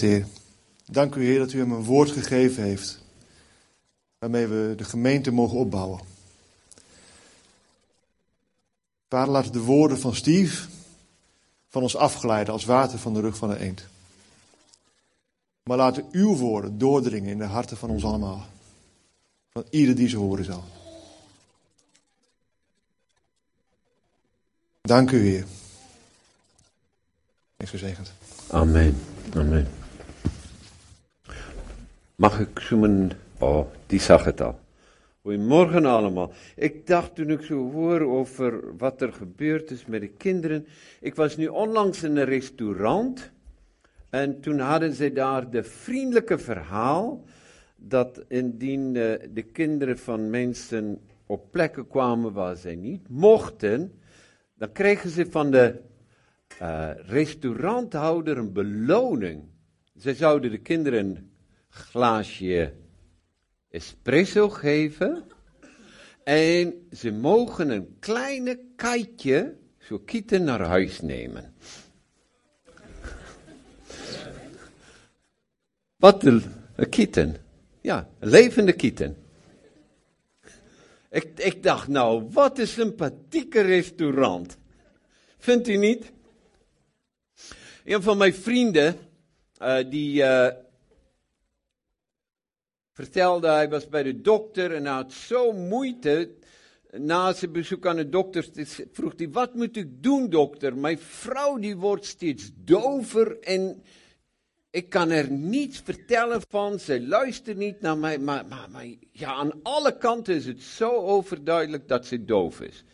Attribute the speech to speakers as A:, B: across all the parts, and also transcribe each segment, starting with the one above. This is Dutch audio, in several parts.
A: heeft, Heer. Dank u, Heer, dat u hem een woord gegeven heeft. Waarmee we de gemeente mogen opbouwen. Vader, laat de woorden van Steve van ons afglijden als water van de rug van een eend. Maar laten uw woorden doordringen in de harten van ons allemaal. Van ieder die ze horen zal. Dank u, Heer. Wees gezegend.
B: Amen. Amen. Mag ik zoomen? Oh, die zag het al. Goedemorgen allemaal. Ik dacht toen ik zo hoor over wat er gebeurd is met de kinderen. Ik was nu onlangs in een restaurant. En toen hadden ze daar de vriendelijke verhaal. Dat indien eh, de kinderen van mensen op plekken kwamen waar zij niet mochten. Dan kregen ze van de uh, restauranthouder een beloning. Ze zouden de kinderen glaasje espresso geven. En ze mogen een kleine kaitje, zo kieten, naar huis nemen. Wat een, kieten. Ja, levende kieten. Ik, ik dacht, nou, wat een sympathieke restaurant. Vindt u niet? Een van mijn vrienden, uh, die uh, vertelde, hij was bij de dokter en hij had zo moeite. Na zijn bezoek aan de dokter vroeg hij, wat moet ik doen dokter? Mijn vrouw die wordt steeds dover en ik kan er niets vertellen van, ze luistert niet naar mij, maar, maar, ja, aan alle kanten is het zo overduidelijk dat ze doof is.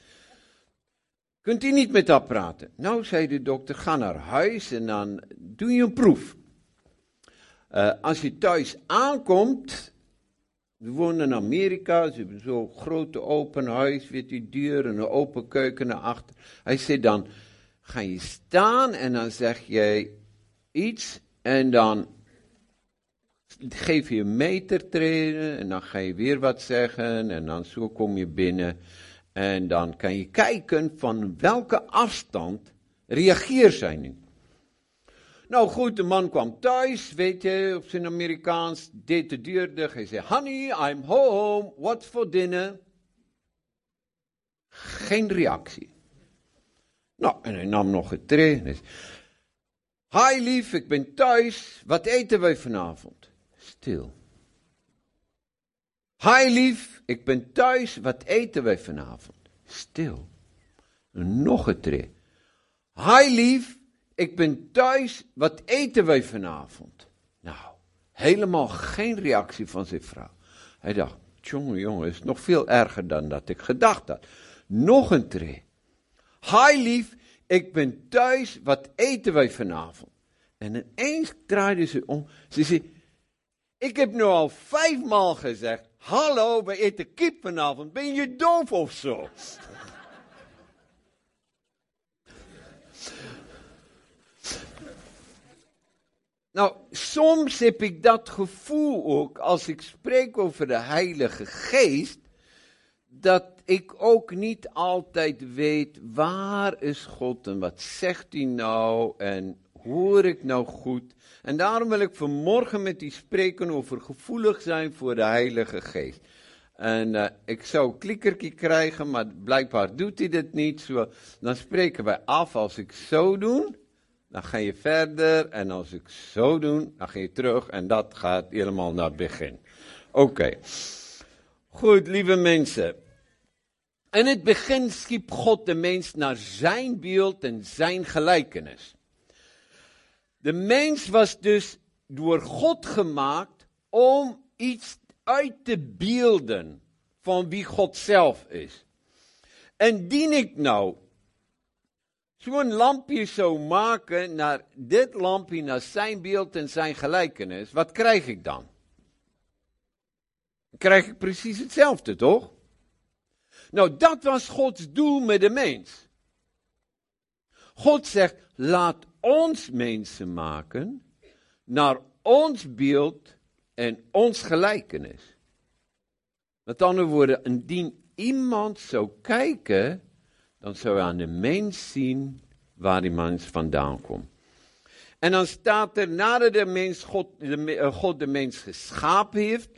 B: Kunt u niet met haar praten? Nou, zei de dokter, ga naar huis en dan doe je een proef. Uh, als je thuis aankomt, we wonen in Amerika, ze hebben zo'n grote open huis, weet u, deur en een open keuken naar achter. Hij zei dan, ga je staan en dan zeg je iets en dan geef je een meter trainen en dan ga je weer wat zeggen en dan zo kom je binnen. En dan kan je kijken van welke afstand reageert zij nu. Nou goed, de man kwam thuis, weet je, op zijn Amerikaans, deed de dicht. Hij zei, honey, I'm home, what's for dinner? Geen reactie. Nou, en hij nam nog het tree. Hi lief, ik ben thuis, wat eten wij vanavond? Stil. Hi lief, ik ben thuis, wat eten wij vanavond? Stil. En nog een tree. Hi lief, ik ben thuis, wat eten wij vanavond? Nou, helemaal geen reactie van zijn vrouw. Hij dacht, jongen, jongen, is nog veel erger dan dat ik gedacht had. Nog een tree. Hi lief, ik ben thuis, wat eten wij vanavond? En ineens draaide ze om. Ze zei, ik heb nu al vijfmaal gezegd, hallo, we eten kip vanavond, ben je doof of zo? Nou, soms heb ik dat gevoel ook als ik spreek over de Heilige Geest, dat ik ook niet altijd weet waar is God en wat zegt hij nou en hoor ik nou goed. En daarom wil ik vanmorgen met u spreken over gevoelig zijn voor de Heilige Geest. En uh, ik zou een klikkertje krijgen, maar blijkbaar doet hij dit niet. Zo, dan spreken wij af als ik zo doe dan ga je verder en als ik zo doe, dan ga je terug en dat gaat helemaal naar het begin. Oké. Goed, lieve mensen. In het begin schiep God de mens naar zijn beeld en zijn gelijkenis. De mens was dus door God gemaakt om iets uit te beelden van wie God zelf is. En dien ik nou zo'n lampje zou maken naar dit lampje, naar zijn beeld en zijn gelijkenis, wat krijg ik dan? Dan krijg ik precies hetzelfde, toch? Nou, dat was Gods doel met de mens. God zegt, laat ons mensen maken naar ons beeld en ons gelijkenis. Met andere woorden, indien iemand zou kijken dan zou je aan de mens zien waar die mens vandaan komt. En dan staat er, nadat de mens God, de, uh, God de mens geschapen heeft,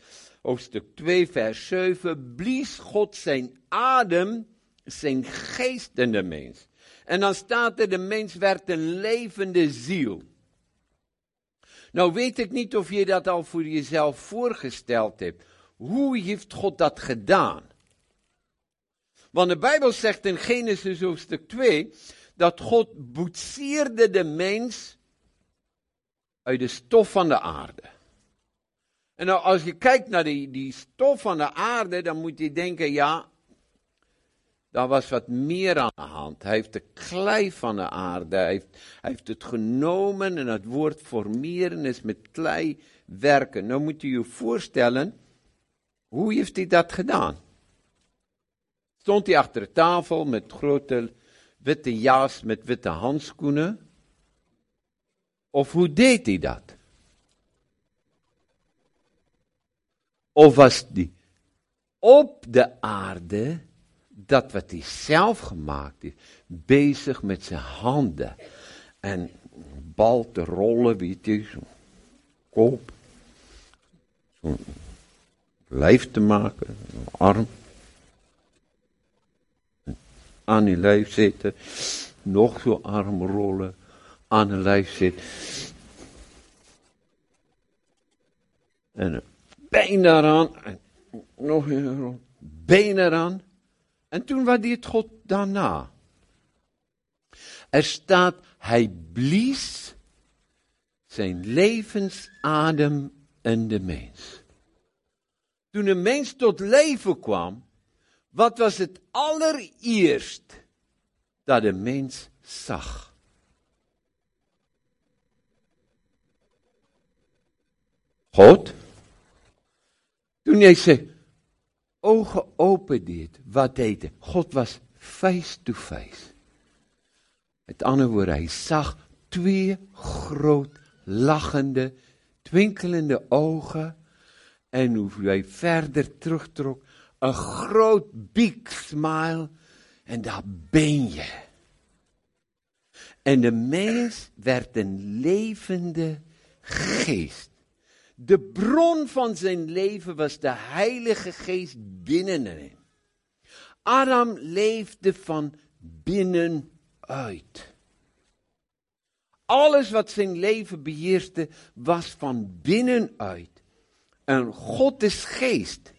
B: hoofdstuk 2, vers 7, blies God zijn adem, zijn geest in de mens. En dan staat er, de mens werd een levende ziel. Nou weet ik niet of je dat al voor jezelf voorgesteld hebt. Hoe heeft God dat gedaan? Want de Bijbel zegt in Genesis hoofdstuk 2 dat God boetseerde de mens uit de stof van de aarde. En nou, als je kijkt naar die, die stof van de aarde, dan moet je denken, ja, daar was wat meer aan de hand. Hij heeft de klei van de aarde, hij heeft, hij heeft het genomen en het woord formeren is met klei werken. Nou moet je je voorstellen, hoe heeft hij dat gedaan? Stond hij achter de tafel met grote witte jas met witte handschoenen? Of hoe deed hij dat? Of was hij op de aarde, dat wat hij zelf gemaakt heeft, bezig met zijn handen en bal te rollen, weet je, zo'n koop, zo'n lijf te maken, arm, aan je lijf zitten, nog zo'n arm rollen, aan een lijf zit. En een been daaraan, en nog een been eraan. En toen dit God daarna. Er staat, hij blies zijn levensadem in de mens. Toen een mens tot leven kwam, Wat was dit allereerst dat 'n mens sag? God Toen hy sê oë geopen het, wat het God was face to face. Met ander woorde, hy sag twee groot lagende, twinkelende oë en hoe hy verder terugtrok, een groot big smile. En daar ben je. En de mens werd een levende geest. De bron van zijn leven was de Heilige Geest binnen hem. Adam leefde van binnenuit. Alles wat zijn leven beheerste was van binnenuit. En God is geest,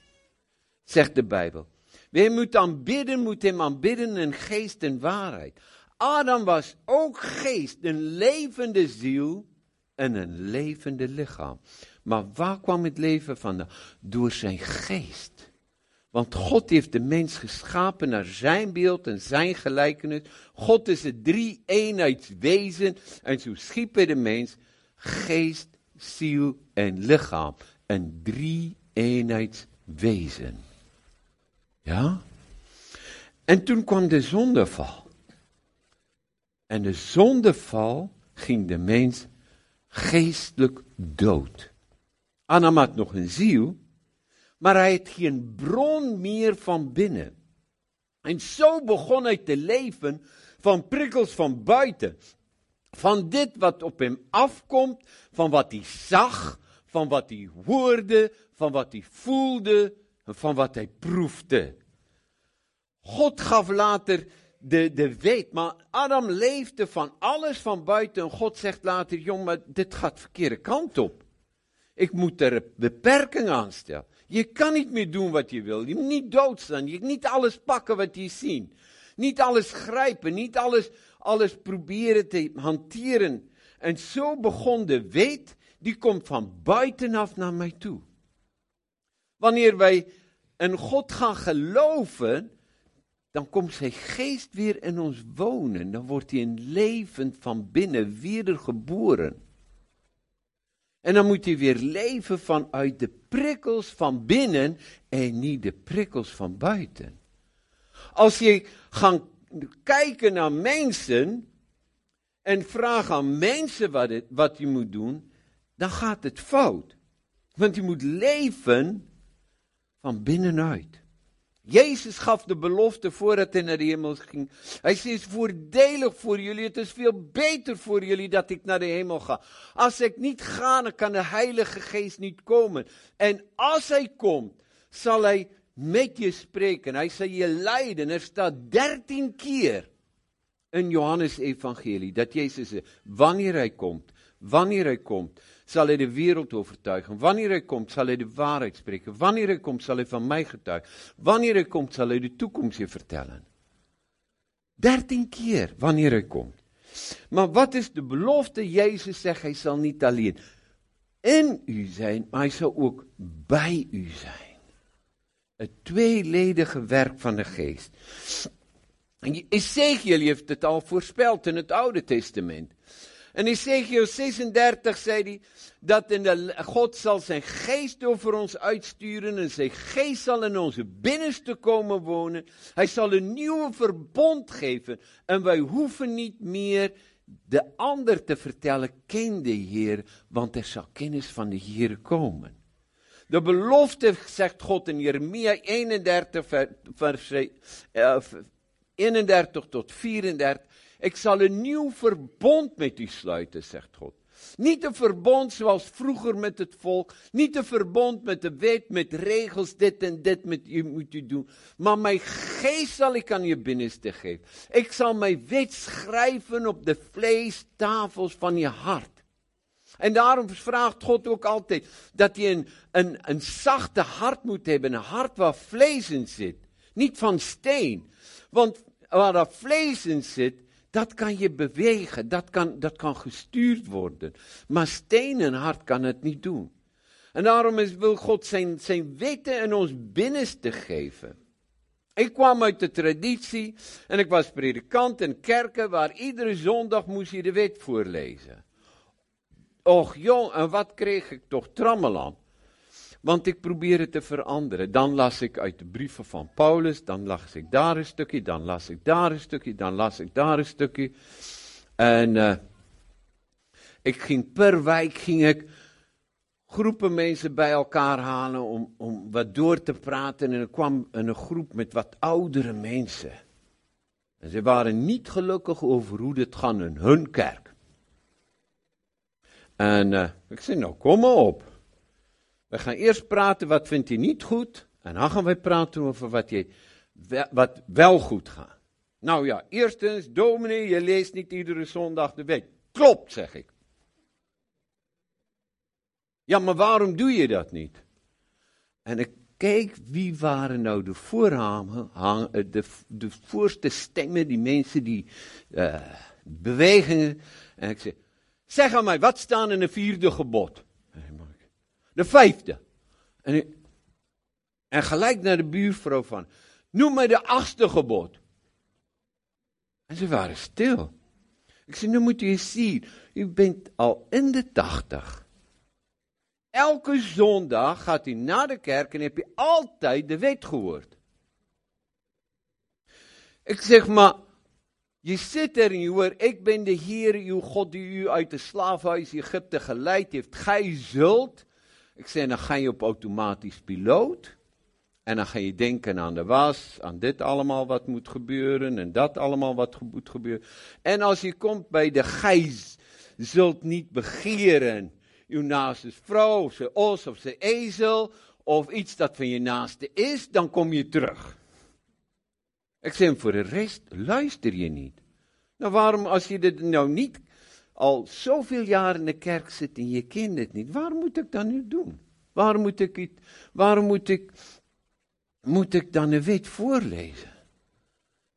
B: zegt de Bijbel. Wie moet aanbidden, moet hem aanbidden in geest en waarheid. Adam was ook geest, een levende ziel en een levende lichaam. Maar waar kwam het leven vandaan? Door zijn geest. Want God heeft de mens geschapen naar zijn beeld en zijn gelijkenis. God is het drie eenheidswezen. En zo schiep hij de mens geest, ziel en lichaam. Een drie eenheidswezen. Ja? En toen kwam de zondeval. En de zondeval ging de mens geestelijk dood. Adam had nog een ziel, maar hij had geen bron meer van binnen. En zo begon hij te leven van prikkels van buiten. Van dit wat op hem afkomt, van wat hij zag, van wat hij hoorde, van wat hij voelde, van wat hij proefde. God gaf later de, de wet, maar Adam leefde van alles van buiten. En God zegt later, jongen, dit gaat verkeerde kant op. Ik moet er beperking aan stellen. Je kan niet meer doen wat je wil. Je moet niet doodstaan. Je moet niet alles pakken wat je ziet. Niet alles grijpen. Niet alles, alles proberen te hanteren. En zo begon de wet. Die komt van buitenaf naar mij toe. Wanneer wij in God gaan geloven. Dan komt zijn geest weer in ons wonen. Dan wordt hij een leven van binnen wedergeboren. En dan moet hij weer leven vanuit de prikkels van binnen en niet de prikkels van buiten. Als je gaat kijken naar mensen en vraagt aan mensen wat, het, wat je moet doen, dan gaat het fout. Want je moet leven van binnenuit. Jezus gaf de belofte voordat hij naar de hemel ging. Hij zei, het is voordelig voor jullie, het is veel beter voor jullie dat ik naar de hemel ga. Als ik niet ga, dan kan de Heilige Geest niet komen. En als hij komt, zal hij met je spreken. Hij zal je leiden. Er staat dertien keer in Johannes evangelie dat zegt, wanneer hij komt, wanneer hij komt, zal hij de wereld overtuigen. Wanneer hij komt, zal hij de waarheid spreken. Wanneer hij komt, zal hij van mij getuigen. Wanneer hij komt, zal hij de toekomst je vertellen. Dertien keer wanneer hij komt. Maar wat is de belofte? Jezus zegt, hij zal niet alleen in u zijn, maar hij zal ook bij u zijn. Het tweeledige werk van de geest. Ezekiel heeft het al voorspeld in het Oude Testament. En in Ezekiel 36 zei hij dat de, God zal zijn geest over ons uitsturen en zijn geest zal in onze binnenste komen wonen. Hij zal een nieuwe verbond geven en wij hoeven niet meer de ander te vertellen, ken de Heer, want er zal kennis van de Heer komen. De belofte, zegt God in Jeremia 31, vers 31 tot 34. Ik zal een nieuw verbond met u sluiten, zegt God. Niet een verbond zoals vroeger met het volk. Niet een verbond met de wet, met regels, dit en dit met je moet u doen. Maar mijn geest zal ik aan je binnenste geven. Ik zal mijn wet schrijven op de vleestafels van je hart. En daarom vraagt God ook altijd dat je een, een, een zachte hart moet hebben. Een hart waar vlees in zit. Niet van steen. Want waar dat vlees in zit, dat kan je bewegen, dat kan, dat kan gestuurd worden. Maar stenen hart kan het niet doen. En daarom is, wil God zijn, zijn wetten in ons binnenste geven. Ik kwam uit de traditie en ik was predikant in kerken waar iedere zondag moest je de wet voorlezen. Och jong, en wat kreeg ik toch trammeland. Want ik probeerde te veranderen. Dan las ik uit de brieven van Paulus, dan las ik daar een stukje, dan las ik daar een stukje, dan las ik daar een stukje. En uh, ik ging per wijk ging ik groepen mensen bij elkaar halen om, om wat door te praten. En er kwam een groep met wat oudere mensen. En ze waren niet gelukkig over hoe dit gaat in hun kerk. En uh, ik zei, nou kom op. We gaan eerst praten wat vindt hij niet goed. En dan gaan wij praten over wat, wat wel goed gaat. Nou ja, eerstens, dominee, je leest niet iedere zondag de wet. Klopt, zeg ik. Ja, maar waarom doe je dat niet? En ik keek, wie waren nou de voorhamen, eh, de, de voorste stemmen, die mensen, die uh, bewegingen. En ik zei, zeg aan mij, wat staan in het vierde gebod? De vijfde. En, en gelijk naar de buurvrouw van, noem mij de achtste gebod. En ze waren stil. Ik zei, nu moet eens zien, u bent al in de tachtig. Elke zondag gaat u naar de kerk en heb je altijd de wet gehoord. Ik zeg maar, je zit er en je hoort, ik ben de Heer, uw God die u uit de slaafhuis Egypte geleid heeft. Gij zult ik zei, dan ga je op automatisch piloot. En dan ga je denken aan de was, aan dit allemaal wat moet gebeuren en dat allemaal wat moet gebeuren. En als je komt bij de gijs, zult niet begeren uw naaste vrouw of zijn os of zijn ezel of iets dat van je naaste is, dan kom je terug. Ik zeg, voor de rest luister je niet. Nou, waarom als je dit nou niet al zoveel jaar in de kerk zit en je kent het niet, waarom moet ik dat nu doen? Waarom moet ik, het, waarom moet ik, moet ik dan een wet voorlezen?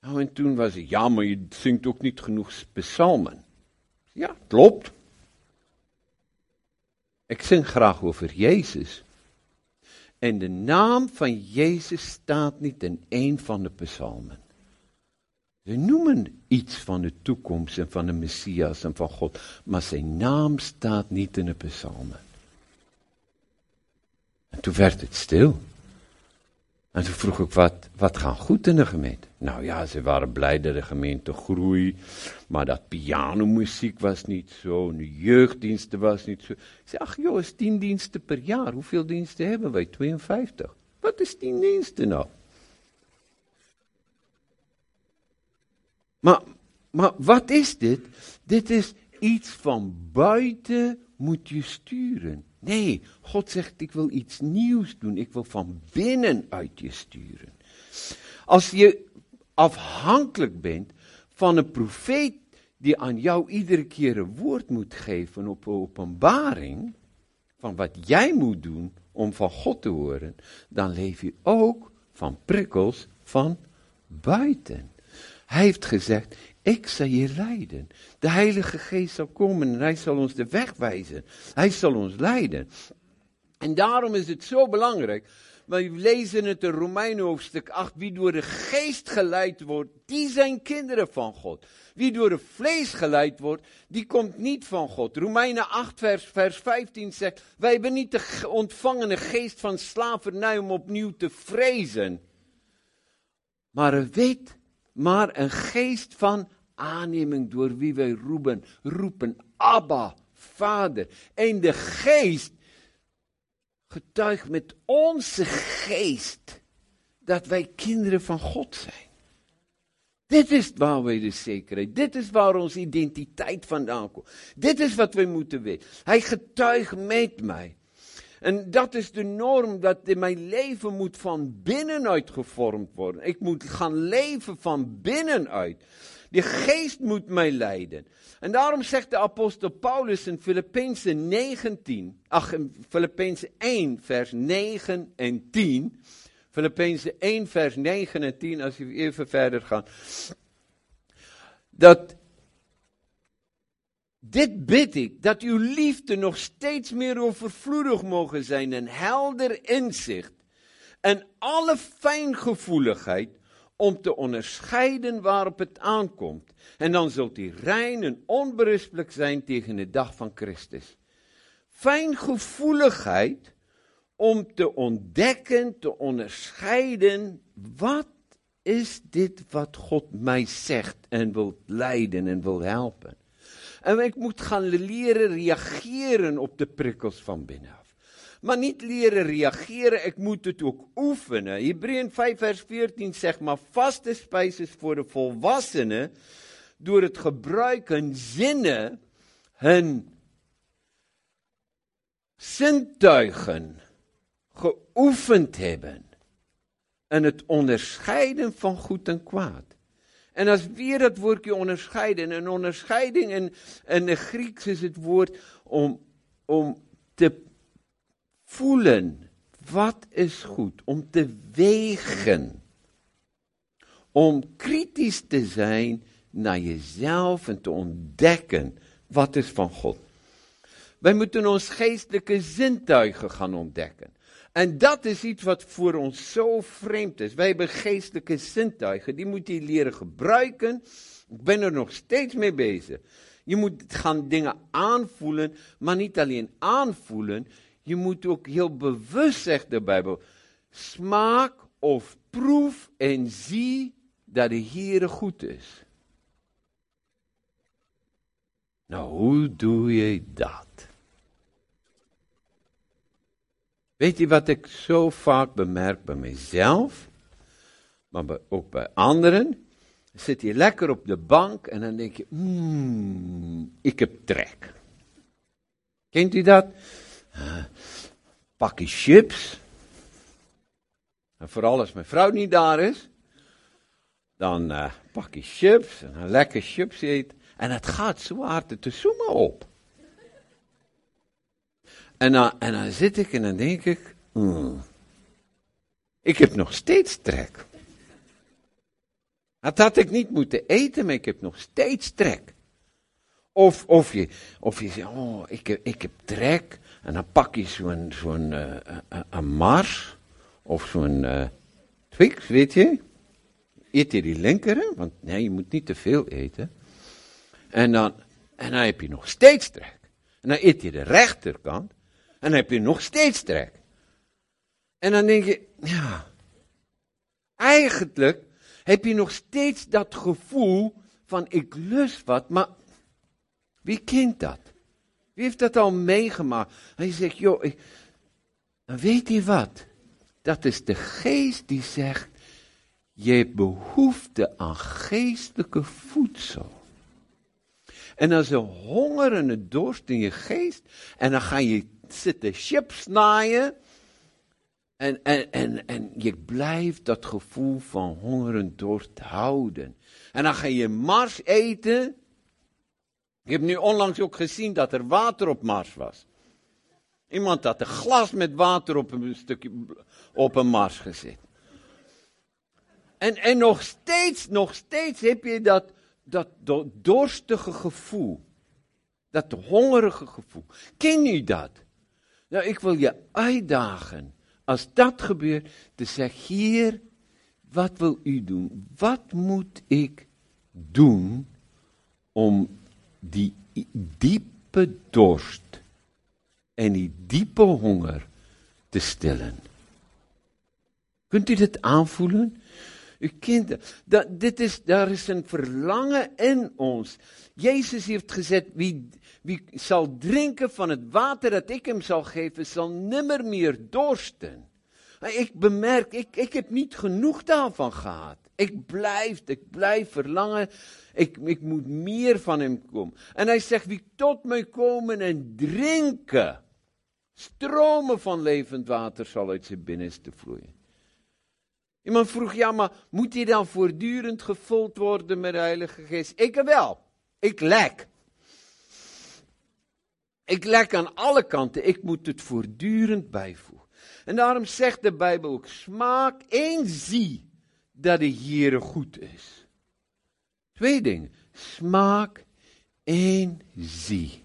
B: Nou, en toen was ik, ja, maar je zingt ook niet genoeg psalmen. Ja, klopt. Ik zing graag over Jezus. En de naam van Jezus staat niet in een van de psalmen. Ze noemen iets van de toekomst en van de Messias en van God, maar zijn naam staat niet in de psalmen. En toen werd het stil. En toen vroeg ik, wat, wat gaat goed in de gemeente? Nou ja, ze waren blij dat de gemeente groeit, maar dat pianomuziek was niet zo, de jeugddiensten was niet zo. Ik zei, ach joh, is tien diensten per jaar. Hoeveel diensten hebben wij? 52. Wat is tien diensten nou? Maar, maar wat is dit? Dit is iets van buiten moet je sturen. Nee, God zegt ik wil iets nieuws doen. Ik wil van binnenuit je sturen. Als je afhankelijk bent van een profeet die aan jou iedere keer een woord moet geven op openbaring, van wat jij moet doen om van God te horen, dan leef je ook van prikkels van buiten. Hij heeft gezegd, ik zal je leiden. De Heilige Geest zal komen en hij zal ons de weg wijzen. Hij zal ons leiden. En daarom is het zo belangrijk. We lezen het in Romeinen hoofdstuk 8. Wie door de geest geleid wordt, die zijn kinderen van God. Wie door het vlees geleid wordt, die komt niet van God. Romeinen 8 vers, vers 15 zegt, wij hebben niet de ontvangene geest van slavernij om opnieuw te vrezen. Maar een wet maar een geest van aanneming door wie wij roepen, roepen, Abba, Vader. En de geest getuigt met onze geest dat wij kinderen van God zijn. Dit is waar wij de zekerheid, dit is waar onze identiteit vandaan komt. Dit is wat wij moeten weten. Hij getuigt met mij. En dat is de norm dat mijn leven moet van binnenuit gevormd worden. Ik moet gaan leven van binnenuit. De geest moet mij leiden. En daarom zegt de apostel Paulus in Filippenzen 19, ach, in Filippenzen 1, vers 9 en 10. Filippenzen 1, vers 9 en 10, als we even verder gaan. Dat dit bid ik, dat uw liefde nog steeds meer overvloedig mogen zijn en helder inzicht en alle fijngevoeligheid om te onderscheiden waarop het aankomt. En dan zult u rein en onberispelijk zijn tegen de dag van Christus. Fijngevoeligheid om te ontdekken, te onderscheiden, wat is dit wat God mij zegt en wil leiden en wil helpen. En ik moet gaan leren reageren op de prikkels van binnenaf. Maar niet leren reageren, ik moet het ook oefenen. Hebreeën 5 vers 14 zegt maar vaste spijs voor de volwassenen. Door het gebruiken zinnen hun zintuigen geoefend hebben. En het onderscheiden van goed en kwaad. En als weer dat woordje onderscheiden, een onderscheiding in, in de Grieks is het woord om, om te voelen, wat is goed, om te wegen, om kritisch te zijn naar jezelf en te ontdekken wat is van God. Wij moeten ons geestelijke zintuigen gaan ontdekken. En dat is iets wat voor ons zo vreemd is. Wij hebben geestelijke zintuigen, die moet je leren gebruiken. Ik ben er nog steeds mee bezig. Je moet gaan dingen aanvoelen, maar niet alleen aanvoelen. Je moet ook heel bewust, zegt de Bijbel, smaak of proef en zie dat de Heere goed is. Nou, hoe doe je dat? Weet je wat ik zo vaak bemerk bij mezelf, maar ook bij anderen? Zit je lekker op de bank en dan denk je, mmm, ik heb trek. Kent u dat? Pak je chips. En vooral als mijn vrouw niet daar is, dan uh, pak je chips en een lekker chips eet. En het gaat zo hard te zoomen op. En dan, en dan zit ik en dan denk ik, hmm, ik heb nog steeds trek. Dat had ik niet moeten eten, maar ik heb nog steeds trek. Of, of, je, of je zegt, oh, ik heb, ik heb trek. En dan pak je zo'n zo'n uh, een Mars. Of zo'n uh, Twix, weet je. Eet je die linker, want nee, je moet niet te veel eten. En dan, en dan heb je nog steeds trek. En dan eet je de rechterkant. En dan heb je nog steeds trek. En dan denk je, ja, eigenlijk heb je nog steeds dat gevoel van ik lust wat, maar wie kent dat? Wie heeft dat al meegemaakt? En je zegt, joh, ik, weet je wat? Dat is de geest die zegt, Je hebt behoefte aan geestelijke voedsel. En als een honger en een dorst in je geest, en dan ga je zitten chips naaien, en, en, en, en je blijft dat gevoel van honger en dorst houden. En dan ga je Mars eten. Ik heb nu onlangs ook gezien dat er water op Mars was. Iemand had een glas met water op een stukje op een Mars gezet. En, en nog steeds, nog steeds heb je dat, dat dorstige gevoel. Dat hongerige gevoel. Ken je dat? Nou, ik wil je uitdagen. Als dat gebeurt, te zeggen, hier, wat wil u doen? Wat moet ik doen om die diepe dorst en die diepe honger te stillen? Kunt u dit aanvoelen? U kent dat, dit is, daar is een verlangen in ons. Jezus heeft gezegd, wie, wie zal drinken van het water dat ik hem zal geven, zal nimmer meer dorsten. Ik bemerk, ik, ik heb niet genoeg daarvan gehad. Ik blijf, ik blijf verlangen. Ik, ik moet meer van hem komen. En hij zegt, wie tot mij komen en drinken, stromen van levend water zal uit zijn binnenste vloeien. Iemand vroeg, ja, maar moet hij dan voortdurend gevuld worden met de Heilige Geest? Ik wel. Ik lek. Ik lek aan alle kanten. Ik moet het voortdurend bijvoegen. En daarom zegt de Bijbel ook: smaak en zie dat de Heer goed is. Twee dingen. Smaak en zie.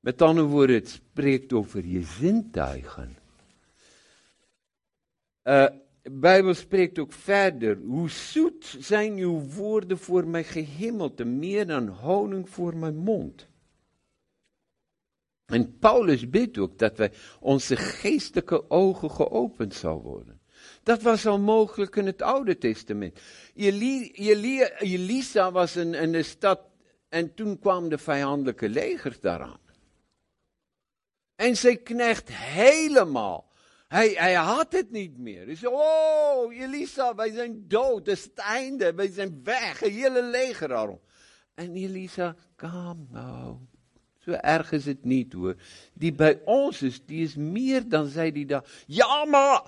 B: Met andere woorden, het spreekt over je zintuigen. Uh, de Bijbel spreekt ook verder. Hoe zoet zijn uw woorden voor mij gehemelte, meer dan honing voor mijn mond. En Paulus bidt ook dat wij onze geestelijke ogen geopend zal worden. Dat was al mogelijk in het Oude Testament. Elisa was in, de stad en toen kwam de vijandelijke legers daaraan. En zij knecht helemaal hij, hij had het niet meer. Hij zei, oh Elisa, wij zijn dood, dat is het einde, wij zijn weg, een hele leger al. En Elisa, kom nou, zo erg is het niet hoor. Die bij ons is, die is meer dan zij die daar, ja maar,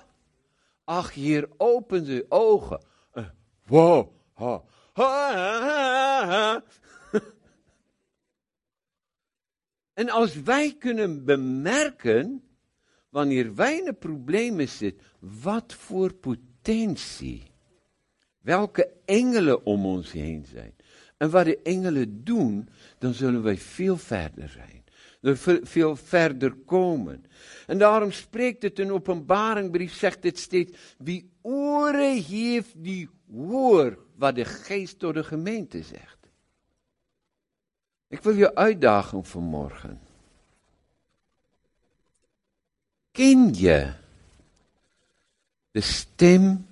B: ach hier open ze ogen. Uh, wow, ha, ha, ha, ha. en als wij kunnen bemerken wanneer wij in problemen zitten, wat voor potentie, welke engelen om ons heen zijn. En wat de engelen doen, dan zullen wij veel verder zijn. Veel verder komen. En daarom spreekt het in openbaringbrief, zegt het steeds, wie oren heeft, die hoor wat de geest door de gemeente zegt. Ik wil je uitdagen vanmorgen. Ken je de stem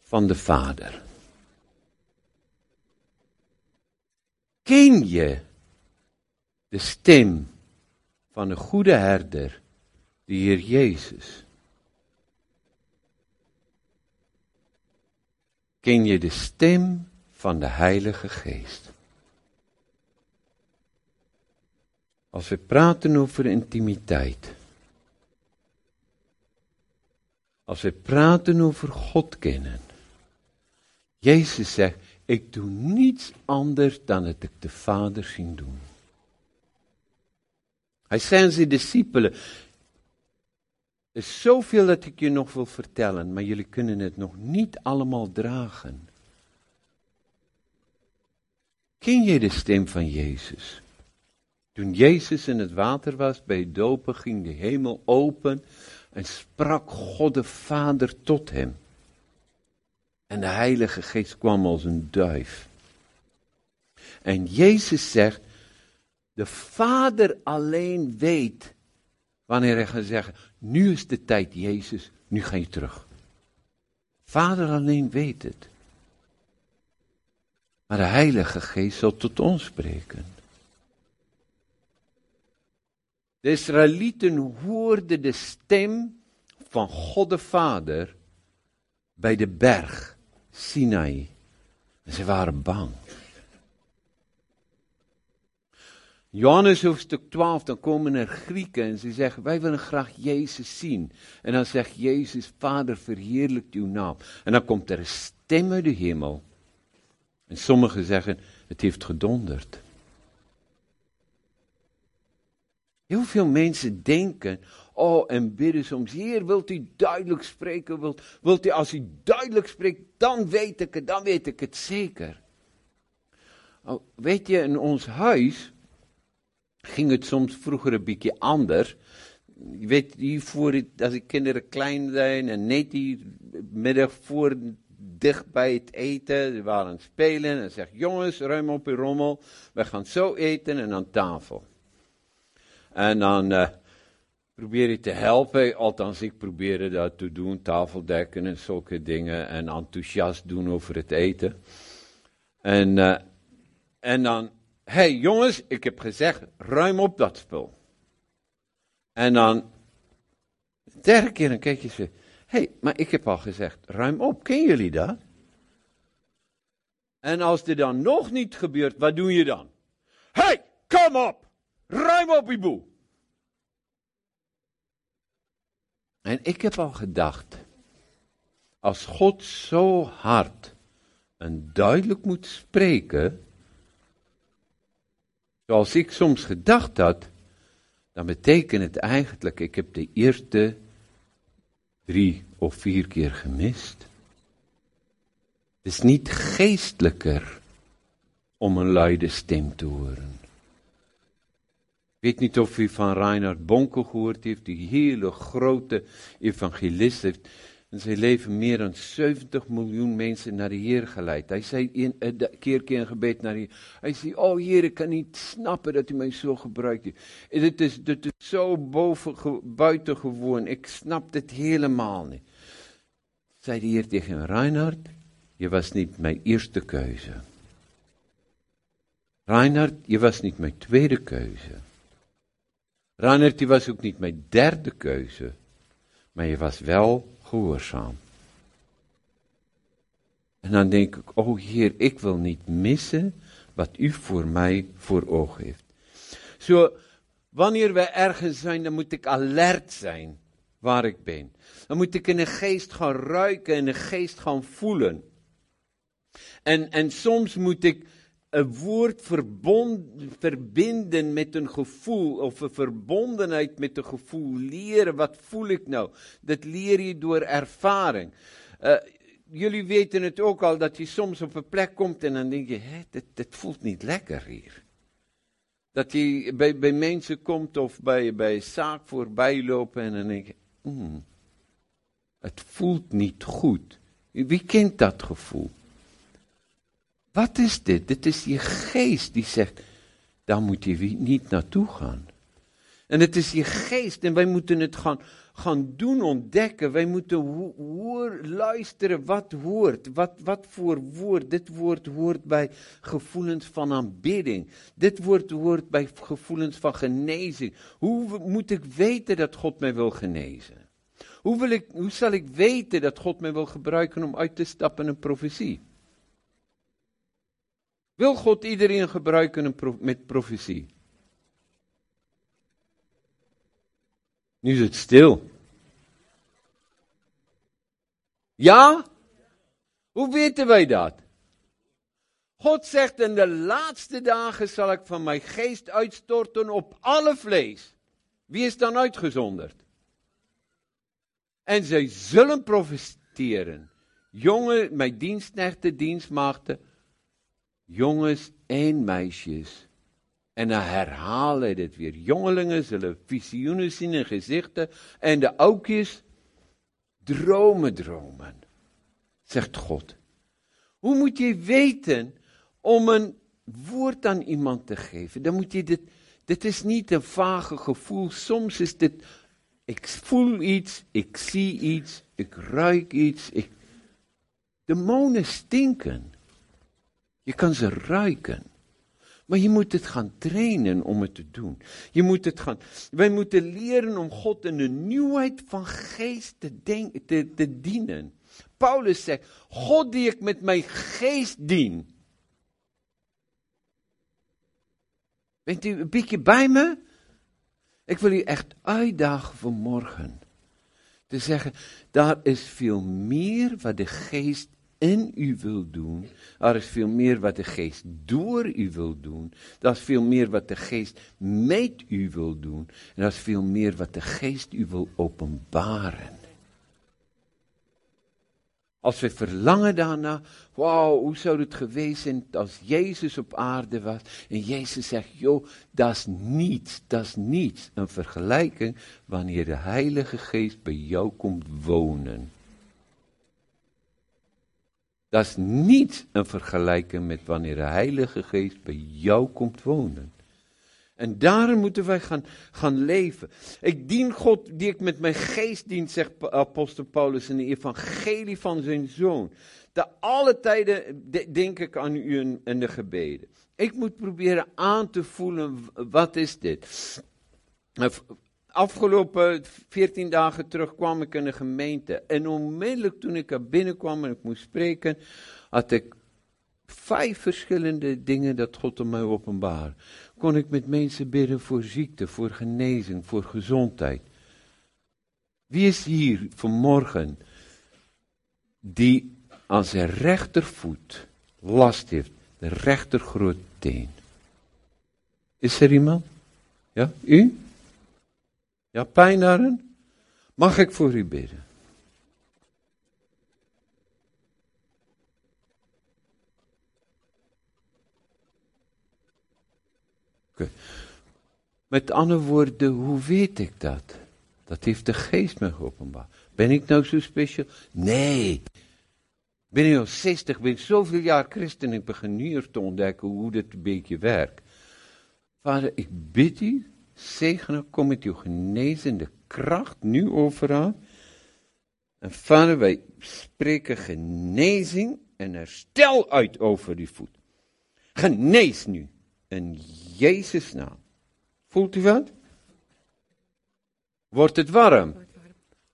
B: van de Vader? Ken je de stem van de goede herder, de Heer Jezus? Ken je de stem van de Heilige Geest? Als we praten over intimiteit, Als we praten over God kennen. Jezus zegt, ik doe niets anders dan dat ik de Vader zien doen. Hij zei zijn discipelen, er is zoveel dat ik je nog wil vertellen, maar jullie kunnen het nog niet allemaal dragen. Ken je de stem van Jezus? Toen Jezus in het water was bij het dopen, ging de hemel open en sprak God de Vader tot hem. En de Heilige Geest kwam als een duif. En Jezus zegt, de Vader alleen weet wanneer hij gaat zeggen, nu is de tijd Jezus, nu ga je terug. Vader alleen weet het. Maar de Heilige Geest zal tot ons spreken. De Israëlieten hoorden de stem van God de Vader bij de berg Sinai. En ze waren bang. Johannes hoofdstuk 12, dan komen er Grieken en ze zeggen, wij willen graag Jezus zien. En dan zegt Jezus, Vader, verheerlijkt uw naam. En dan komt er een stem uit de hemel. En sommigen zeggen, het heeft gedonderd. Heel veel mensen denken, oh, en bidden soms, Heer, wilt u duidelijk spreken? Wilt, wilt u, als u duidelijk spreekt, dan weet ik het, dan weet ik het zeker. Oh, weet je, in ons huis ging het soms vroeger een beetje anders. Je weet, hiervoor, als de kinderen klein zijn en net die middag voor, dicht bij het eten, ze waren aan spelen en zegt, jongens, ruim op uw rommel, we gaan zo eten en aan tafel. En dan uh, probeer je te helpen, althans ik probeerde dat te doen, tafeldekken en zulke dingen en enthousiast doen over het eten. En, uh, en dan hey, jongens, ik heb gezegd, ruim op dat spul. En dan, de derde keer, dan kijk je ze, hey, maar ik heb al gezegd, ruim op, ken jullie dat? En als dit dan nog niet gebeurt, wat doe je dan? hey, kom op, ruim op, boel. En ik heb al gedacht, als God zo hard en duidelijk moet spreken, zoals ik soms gedacht had, dan betekent het eigenlijk, ik heb de eerste drie of vier keer gemist. Het is niet geestelijker om een luide stem te horen. Weet niet of u van Reinhard Bonke gehoord heeft, die hele grote evangelist heeft en zijn leven meer dan 70 miljoen mensen naar de Heer geleid. Hij zei een, een keer keer een gebed naar de Heer. Hij zei, oh Heer, ik kan niet snappen dat u mij zo gebruikt. Dit is, dit is zo boven, buitengewoon. Ik snap dit helemaal niet. Zei de Heer tegen Reinhard, je was niet mijn eerste keuze. Reinhard, je was niet mijn tweede keuze. Reinhard, je was ook niet mijn derde keuze. Maar je was wel gehoorzaam. En dan denk ik, oh Heer, ik wil niet missen wat u voor mij voor ogen heeft. Zo, wanneer we ergens zijn, dan moet ik alert zijn waar ik ben. Dan moet ik in de geest gaan ruiken, in de geest gaan voelen. En, en soms moet ik een woord verbinden met een gevoel of een verbondenheid met een gevoel. Leren, wat voel ik nou? Dat leer je door ervaring. Uh, jullie weten het ook al dat je soms op een plek komt en dan denk je, hé, dit, dit voelt niet lekker hier. Dat je bij, bij mensen komt of bij, bij zaak voorbij lopen en dan denk je, mm, het voelt niet goed. Wie kent dat gevoel? Wat is dit? Dit is je geest die zegt, daar moet je niet naartoe gaan. En het is je geest en wij moeten het gaan, gaan doen ontdekken. Wij moeten luisteren wat hoort. Wat, wat voor woord. Dit woord hoort bij gevoelens van aanbidding. Dit woord hoort bij gevoelens van genezing. Hoe moet ik weten dat God mij wil genezen? Hoe, wil ik, hoe zal ik weten dat God mij wil gebruiken om uit te stappen in een profetie? Wil God iedereen gebruiken met profetie? Nu is het stil. Ja? Hoe weten wij dat? God zegt in de laatste dagen zal ik van mijn geest uitstorten op alle vlees. Wie is dan uitgezonderd? En zij zullen profiteren. Jongen, mijn dienstnechten, dienstmaagden, jongens en meisjes. En dan herhalen hij dit weer. Jongelingen zullen visioenen zien in gezichten. En de oudjes dromen dromen. Zegt God. Hoe moet je weten om een woord aan iemand te geven? Dan moet je dit. Dit is niet een vage gevoel. Soms is dit. Ik voel iets, ik zie iets, ik ruik iets. Ik, demonen stinken. Je kan ze ruiken. Maar je moet het gaan trainen om het te doen. Je moet het gaan. Wij moeten leren om God in de nieuwheid van geest te, te, dienen. Paulus zegt, God die ik met mijn geest dien. Bent u een beetje bij me? Ik wil u echt uitdagen vanmorgen. Te zeggen, daar is veel meer wat de geest in u wil doen. Er is veel meer wat de geest door u wil doen. Er is veel meer wat de geest met u wil doen. En er is veel meer wat de geest u wil openbaren. Als we verlangen daarna, wauw, hoe zou het geweest zijn als Jezus op aarde was. En Jezus zegt, joh, dat is niets, dat is niets. Een vergelijking wanneer de Heilige Geest bij jou komt wonen. Dat is niet een vergelijking met wanneer de Heilige Geest bij jou komt wonen. En daarom moeten wij gaan, gaan leven. Ik dien God die ik met mijn geest dien, zegt apostel Paulus in de evangelie van zijn zoon. Te alle tijden denk ik aan u en de gebeden. Ik moet proberen aan te voelen, wat is dit? Afgelopen 14 dagen terug kwam ik in de gemeente. En onmiddellijk toen ik er binnenkwam en ik moest spreken, had ik vijf verschillende dingen dat God aan mij openbaar. Kon ik met mensen bidden voor ziekte, voor genezing, voor gezondheid. Wie is hier vanmorgen die aan zijn rechtervoet last heeft, de rechter teen? Is er iemand? Ja, u? Ja, pijn daarin? Mag ik voor u bidden? Met andere woorden, hoe weet ik dat? Dat heeft de geest me geopenbaard. Ben ik nou zo speciaal? Nee. Ben ik al 60, ben zoveel jaar christen en ik begin nu te ontdekken hoe dit een beetje werkt. Vader, ik bid u, zegenen, kom met uw genezende kracht nu overal. En vader, wij spreken genezing en herstel uit over die voet. Genees nu, in Jezus' naam. Voelt u wat? Wordt het warm?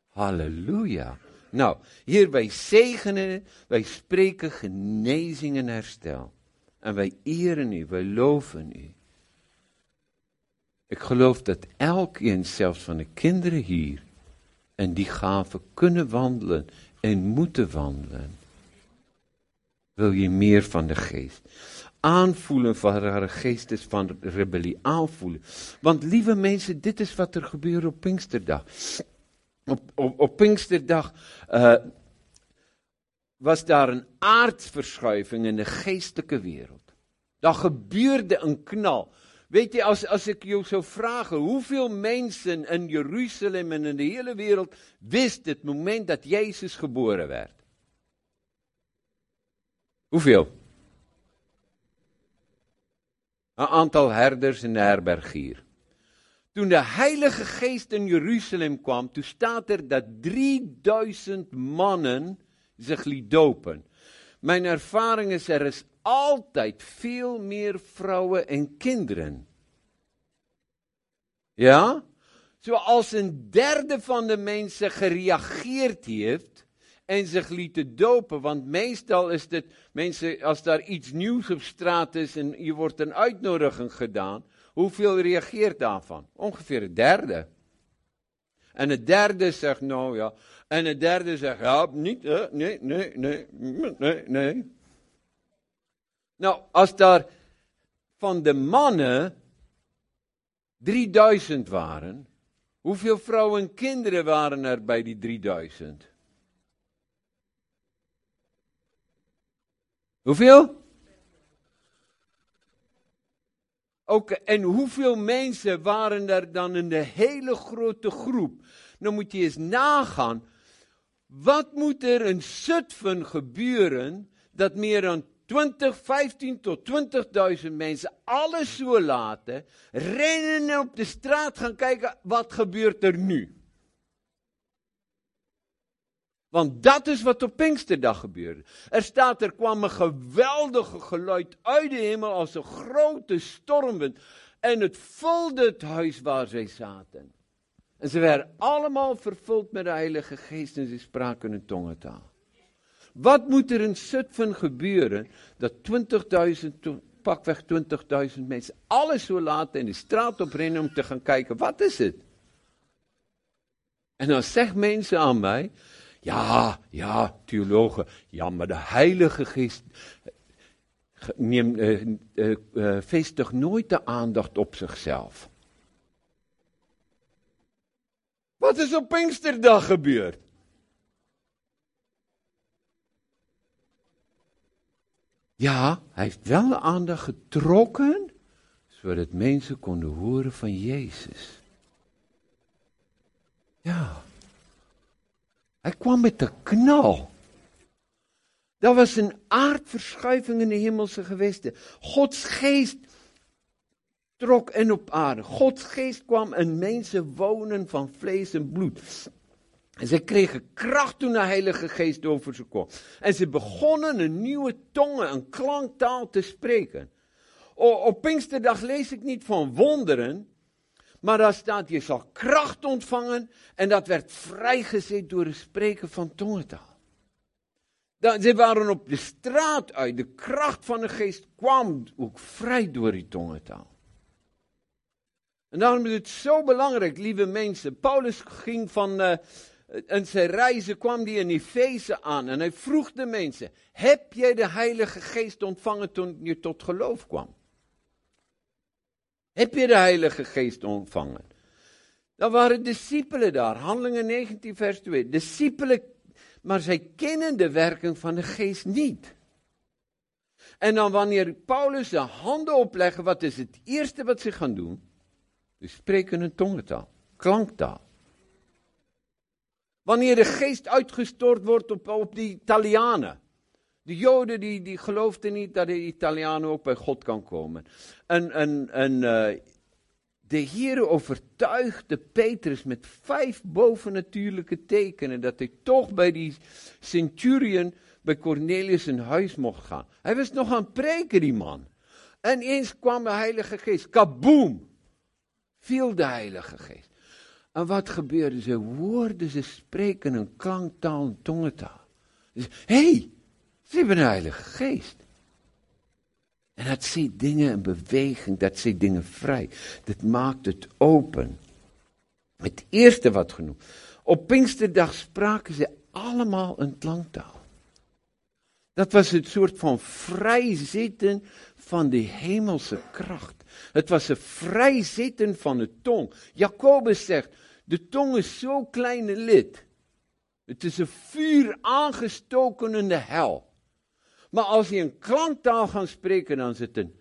B: Halleluja. Nou, hier wij zegenen, wij spreken genezing en herstel. En wij eren u, wij loven u. Ik geloof dat elkeen, zelfs van de kinderen hier, en die gaven kunnen wandelen en moeten wandelen. Wil je meer van de geest? aanvoelen van haar geest is van rebellie. Aanvoelen. Want lieve mensen, dit is wat er gebeurt op Pinksterdag. Op, op, Pinksterdag uh, was daar een aardverschuiving in de geestelijke wereld. Daar gebeurde een knal. Weet je, als, als ik jou zou vragen, hoeveel mensen in Jeruzalem en in de hele wereld wist het moment dat Jezus geboren werd? Hoeveel? Een aantal herders in de herberg hier. Toen de Heilige Geest in Jeruzalem kwam, toen staat er dat 3000 mannen zich liet dopen. Mijn ervaring is, er is altijd veel meer vrouwen en kinderen. Ja? Zoals een derde van de mensen gereageerd heeft, en zich lieten dopen. Want meestal is het, mensen, als daar iets nieuws op straat is en je wordt een uitnodiging gedaan, hoeveel reageert daarvan? Ongeveer een derde. En een derde zegt nou ja. En een derde zegt ja, niet, nee, nee, nee, nee, nee. Nou, als daar van de mannen 3000 waren, hoeveel vrouwen en kinderen waren er bij die 3000? Hoeveel? Ook, en hoeveel mensen waren er dan in de hele grote groep? Dan moet je eens nagaan. Wat moet er in Zutphen gebeuren dat meer dan 20, 15 tot 20.000 mensen alles zo laten, rennen en op de straat gaan kijken wat gebeurt er nu? Want dat is wat op Pinksterdag gebeurde. Er staat, er kwam een geweldige geluid uit de hemel als een grote stormwind. En het vulde het huis waar zij zaten. En ze werden allemaal vervuld met de Heilige Geest en ze spraken een tongentaal. Wat moet er in Zutphen gebeuren dat 20.000, to- pakweg 20.000 mensen alles zo laten in de straat oprennen om te gaan kijken, wat is het? En dan zeggen mensen aan mij, ja, ja, theologen, ja, maar de Heilige Geest eh, eh, vestigt nooit de aandacht op zichzelf. Wat is op Pinksterdag gebeurd? Ja, hij heeft wel de aandacht getrokken, zodat mensen konden horen van Jezus. Ja. Hij kwam met de knal. Dat was een aardverschuiving in de hemelse gewesten. Gods geest trok in op aarde. Gods geest kwam in mensen wonen van vlees en bloed. En ze kregen kracht toen de Heilige Geest over ze kwam. En ze begonnen een nieuwe tongen, een klanktaal te spreken. Op Pinksterdag lees ik niet van wonderen, maar daar staat je zal kracht ontvangen en dat werd vrijgezet door het spreken van tongentaal. Dan, ze waren op de straat uit, de kracht van de geest kwam ook vrij door die tongentaal. En daarom is het zo belangrijk, lieve mensen. Paulus ging van, uh, in zijn reizen kwam hij in Efeze aan en hij vroeg de mensen, heb jij de Heilige Geest ontvangen toen je tot geloof kwam? Heb je de Heilige Geest ontvangen? Dan waren discipelen daar, Handelingen 19 vers 2. Discipelen, maar zij kennen de werking van de Geest niet. En dan wanneer Paulus de handen opleggen, wat is het eerste wat ze gaan doen? Ze spreken een tongentaal, klanktaal. Wanneer de geest uitgestort wordt op, op de Italianen. De Joden die, die geloofden niet dat de Italianen ook bij God kan komen. En, en, en uh, de Heer overtuigde Petrus met vijf bovennatuurlijke tekenen dat hij toch bij die centurion, bij Cornelius in huis mocht gaan. Hij was nog aan het preken, die man. En eens kwam de Heilige Geest, kaboom, viel de Heilige Geest. En wat gebeurde? Ze hoorden ze spreken een klanktaal, een tongentaal. Hé, hey, ze hebben een Heilige Geest. En dat zet dingen in beweging, dat zet dingen vrij. Dat maakt het open. Het eerste wat genoemd. Op Pinksterdag spraken ze allemaal een klanktaal. Dat was het soort van vrijzitten van de hemelse kracht. Het was een vrijzitten van de tong. Jacobus zegt, de tong is zo'n kleine lid. Het is een vuur aangestoken in de hel. Maar als je een klanktaal gaat spreken, dan het een,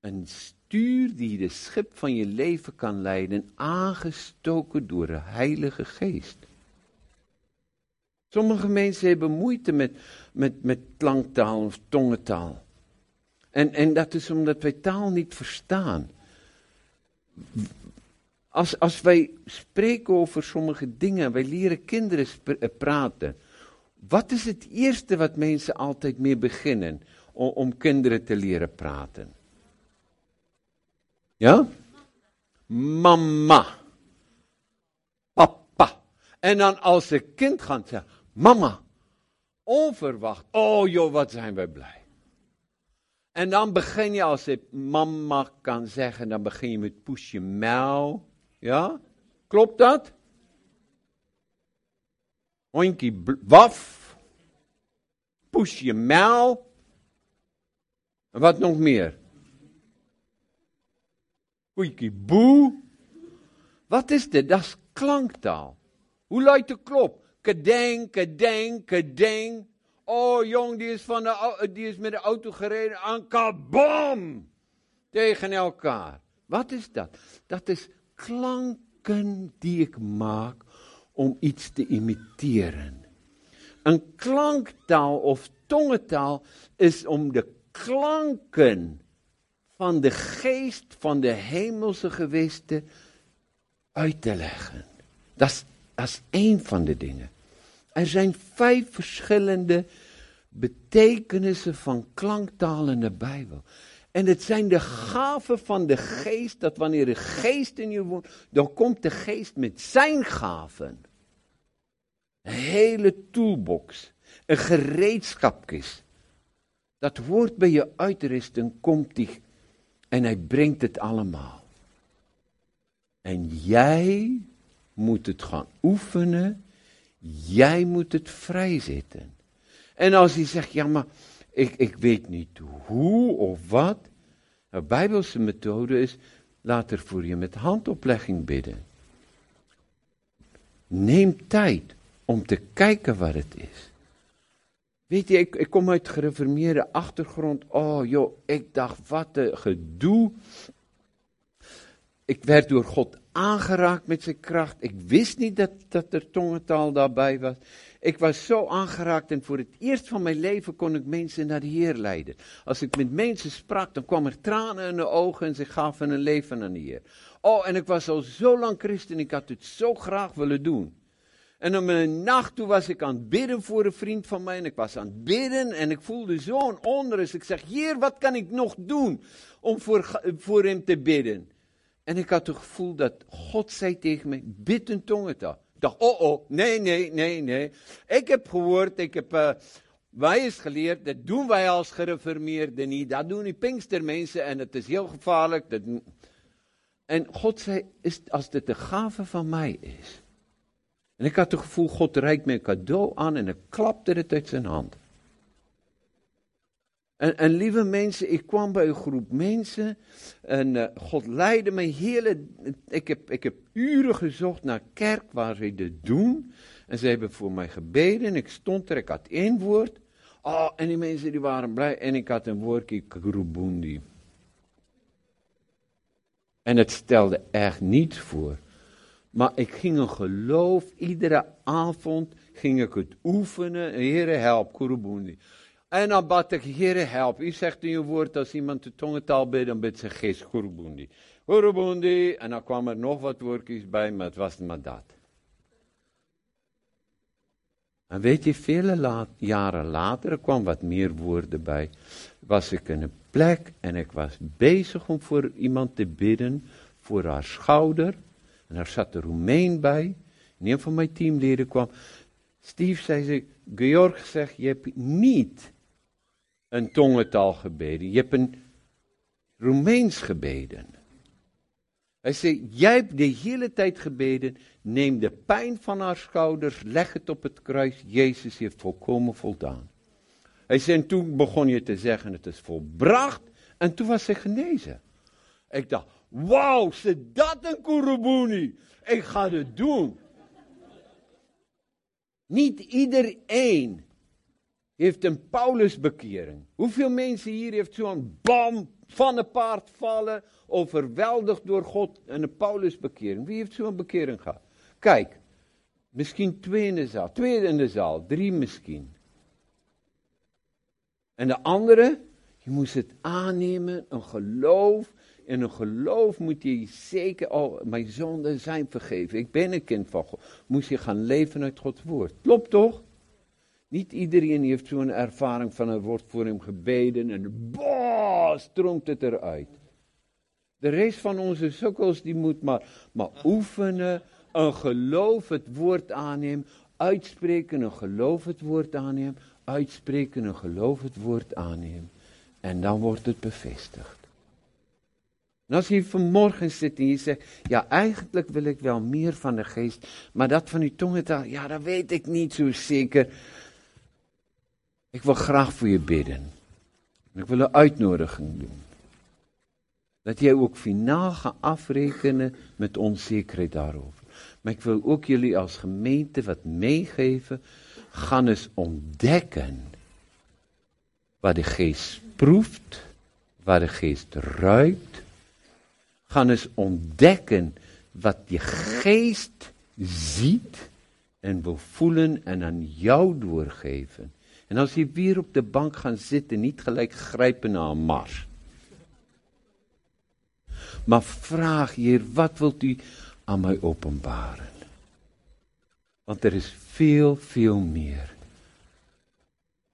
B: een stuur die de schip van je leven kan leiden, aangestoken door de Heilige Geest. Sommige mensen hebben moeite met, met, met klanktaal of tongentaal. En, en dat is omdat wij taal niet verstaan. Als, als wij spreken over sommige dingen, wij leren kinderen praten. Wat is het eerste wat mensen altijd mee beginnen om, om kinderen te leren praten? Ja? Mama. Papa. En dan als een kind gaat zeggen, mama. Onverwacht. Oh joh, wat zijn wij blij. En dan begin je, als je mama kan zeggen, dan begin je met poesje mouw. Ja? Klopt dat? Oinkie waf. Poesje mouw. En wat nog meer? Oinkie boe. Wat is dit? Dat is klanktaal. Hoe luidt de klop? Kedeng, kedeng, kedeng. Oh jong, die is, van de, die is met de auto gereden aan kabam! Tegen elkaar. Wat is dat? Dat is klanken die ik maak om iets te imiteren. Een klanktaal of tongentaal is om de klanken van de geest van de hemelse gewesten uit te leggen. Dat is, dat is één van de dingen. Er zijn vijf verschillende betekenissen van klanktaal in de Bijbel. En het zijn de gaven van de geest, dat wanneer de geest in je woont, dan komt de geest met zijn gaven. Een hele toolbox. Een gereedschapkist. Dat hoort bij je uitrusting, komt hij en hij brengt het allemaal. En jij moet het gaan oefenen. Jij moet het vrijzetten. En als hij zegt, ja maar ik, ik weet niet hoe of wat. De bijbelse methode is, laat er voor je met handoplegging bidden. Neem tijd om te kijken wat het is. Weet je, ik, ik kom uit gereformeerde achtergrond. Oh joh, ik dacht, wat een gedoe. Ik werd door God aangeraakt met zijn kracht. Ik wist niet dat, dat er tongentaal daarbij was. Ik was zo aangeraakt en voor het eerst van mijn leven kon ik mensen naar de Heer leiden. Als ik met mensen sprak, dan kwam er tranen in de ogen en ze gaven een leven aan de Heer. Oh, en ik was al zo lang christen, ik had het zo graag willen doen. En om een nacht toen was ik aan het bidden voor een vriend van mij. En ik was aan het bidden en ik voelde zo'n onrust. Ik zeg, Heer, wat kan ik nog doen om voor, voor hem te bidden? En ik had het gevoel dat God zei tegen mij, bid een tongentaal. Ik dacht, oh oh, nee, nee, nee, nee. Ik heb gehoord, ik heb uh, wij is geleerd, dat doen wij als gereformeerden niet. Dat doen die pinkstermensen en het is heel gevaarlijk. En God zei, is, als dit de gave van mij is. En ik had het gevoel, God reikt me een cadeau aan en ik klapte het uit zijn hand. En, en, lieve mensen, ik kwam bij een groep mensen en uh, God leidde me hele. Ik heb, ik heb uren gezocht naar kerk waar ze dit doen. En ze hebben voor mij gebeden. En ik stond er, ik had één woord. Oh, en die mensen die waren blij. En ik had een woordje, Kurubundi. En het stelde echt niets voor. Maar ik ging een geloof, iedere avond ging ik het oefenen. Heere, help, Kurubundi. En dan bad ik, Heer, help. U zegt in uw woord, als iemand de tongentaal bidt, dan bidt ze geest Gurubundi. Gurubundi. En dan kwam er nog wat woordjes bij, maar het was maar dat. En weet je, vele jaren later, er kwam wat meer woorden bij, was ik in een plek en ik was bezig om voor iemand te bidden, voor haar schouder. En daar zat een Roemeen bij. En een van mijn teamleden kwam. Steve zei ze, Georg zegt, je hebt niet een tongentaal gebeden. Je hebt een Roemeens gebeden. Hij zei, jij hebt de hele tijd gebeden. Neem de pijn van haar schouders, leg het op het kruis. Jezus heeft volkomen voldaan. Hij zei, en toen begon je te zeggen, het is volbracht. En toen was ze genezen. Ik dacht, wauw, ze dat een kurubuni. Ik ga het doen. Niet iedereen heeft een Paulusbekering. Hoeveel mensen hier heeft zo'n bam van een paard vallen, overweldigd door God en een Paulusbekering? Wie heeft zo'n bekering gehad? Kijk, misschien twee in de zaal, twee in de zaal, drie misschien. En de andere, je moest het aannemen, een geloof. En een geloof moet je zeker, oh, mijn zonden zijn vergeven. Ik ben een kind van God. Moest je gaan leven uit Gods woord. Klopt toch? Niet iedereen heeft zo'n ervaring van er wordt voor hem gebeden en boah, stroomt het eruit. De rest van onze sukkels die moet maar, maar oefenen, een geloof het woord aannemen, uitspreken, een geloof het woord aannemen, uitspreken, een geloof het woord aannemen. En dan wordt het bevestigd. En als je vanmorgen zit en je zegt, ja eigenlijk wil ik wel meer van de geest, maar dat van die tongentaal, ja dat weet ik niet zo zeker. Ik wil graag voor je bidden. Ik wil een uitnodiging doen. Dat jij ook finaal gaat afrekenen met onzekerheid daarover. Maar ik wil ook jullie als gemeente wat meegeven. Ga eens ontdekken waar de geest proeft, waar de geest ruikt. Ga eens ontdekken wat je geest ziet en wil voelen en aan jou doorgeven. En as jy weer op die bank gaan sit en nie gelyk gryp na 'n mars. Maar vraag hier, wat wil u aan my openbaar? Want daar er is veel, veel meer.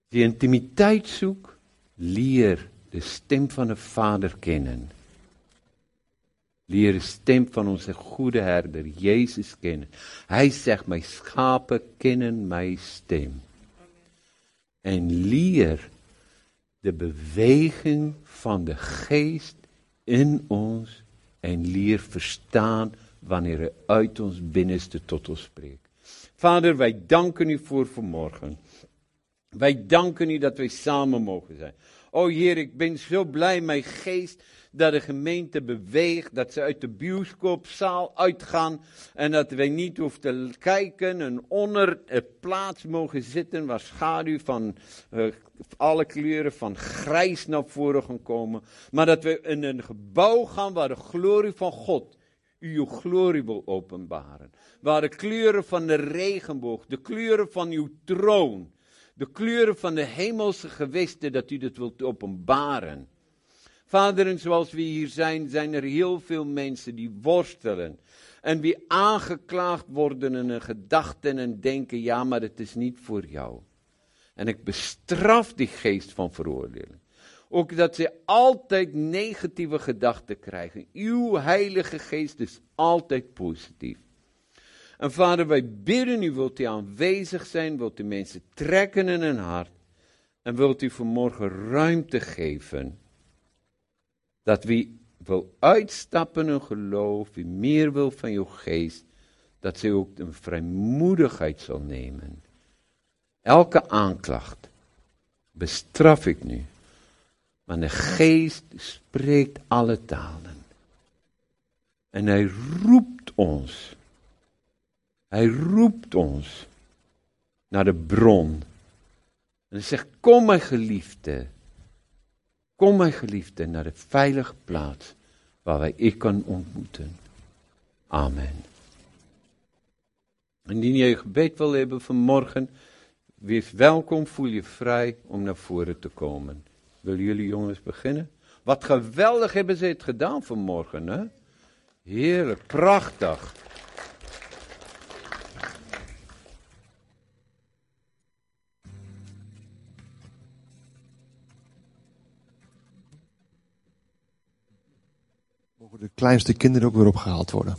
B: Wie intimiteit soek, leer die stem van 'n Vader ken. Leer die stem van ons goeie Herder Jesus ken. Hy sê my skape ken my stem. En leer de beweging van de geest in ons en leer verstaan wanneer hij uit ons binnenste tot ons spreekt. Vader, wij danken u voor vanmorgen. Wij danken u dat wij samen mogen zijn. O Heer, ik ben zo blij, mijn geest, dat de gemeente beweegt, dat ze uit de bioscoopzaal uitgaan en dat wij niet hoeven te kijken en onder het plaats mogen zitten waar schaduw van uh, alle kleuren van grijs naar voren gaan komen, maar dat we in een gebouw gaan waar de glorie van God uw glorie wil openbaren. Waar de kleuren van de regenboog, de kleuren van uw troon, de kleuren van de hemelse gewesten, dat u dat wilt openbaren. Vader, en zoals we hier zijn, zijn er heel veel mensen die worstelen. En wie aangeklaagd worden in hun gedachten en denken, ja, maar het is niet voor jou. En ik bestraf die geest van veroordeling. Ook dat ze altijd negatieve gedachten krijgen. Uw heilige geest is altijd positief. En vader, wij bidden u, wilt u aanwezig zijn, wilt u mensen trekken in hun hart. En wilt u vanmorgen ruimte geven. Dat wie wil uitstappen in geloof, wie meer wil van uw geest, dat ze ook een vrijmoedigheid zal nemen. Elke aanklacht bestraf ik nu. Maar de geest spreekt alle talen. En hij roept ons hij roept ons naar de bron. En hij zegt, kom mijn geliefde. Kom mijn geliefde naar de veilige plaats waar wij ik kan ontmoeten. Amen. Indien je gebed wil hebben vanmorgen, wees welkom, voel je vrij om naar voren te komen. Willen jullie jongens beginnen? Wat geweldig hebben ze het gedaan vanmorgen, hè? Heerlijk, prachtig.
A: De kleinste kinderen ook weer opgehaald worden.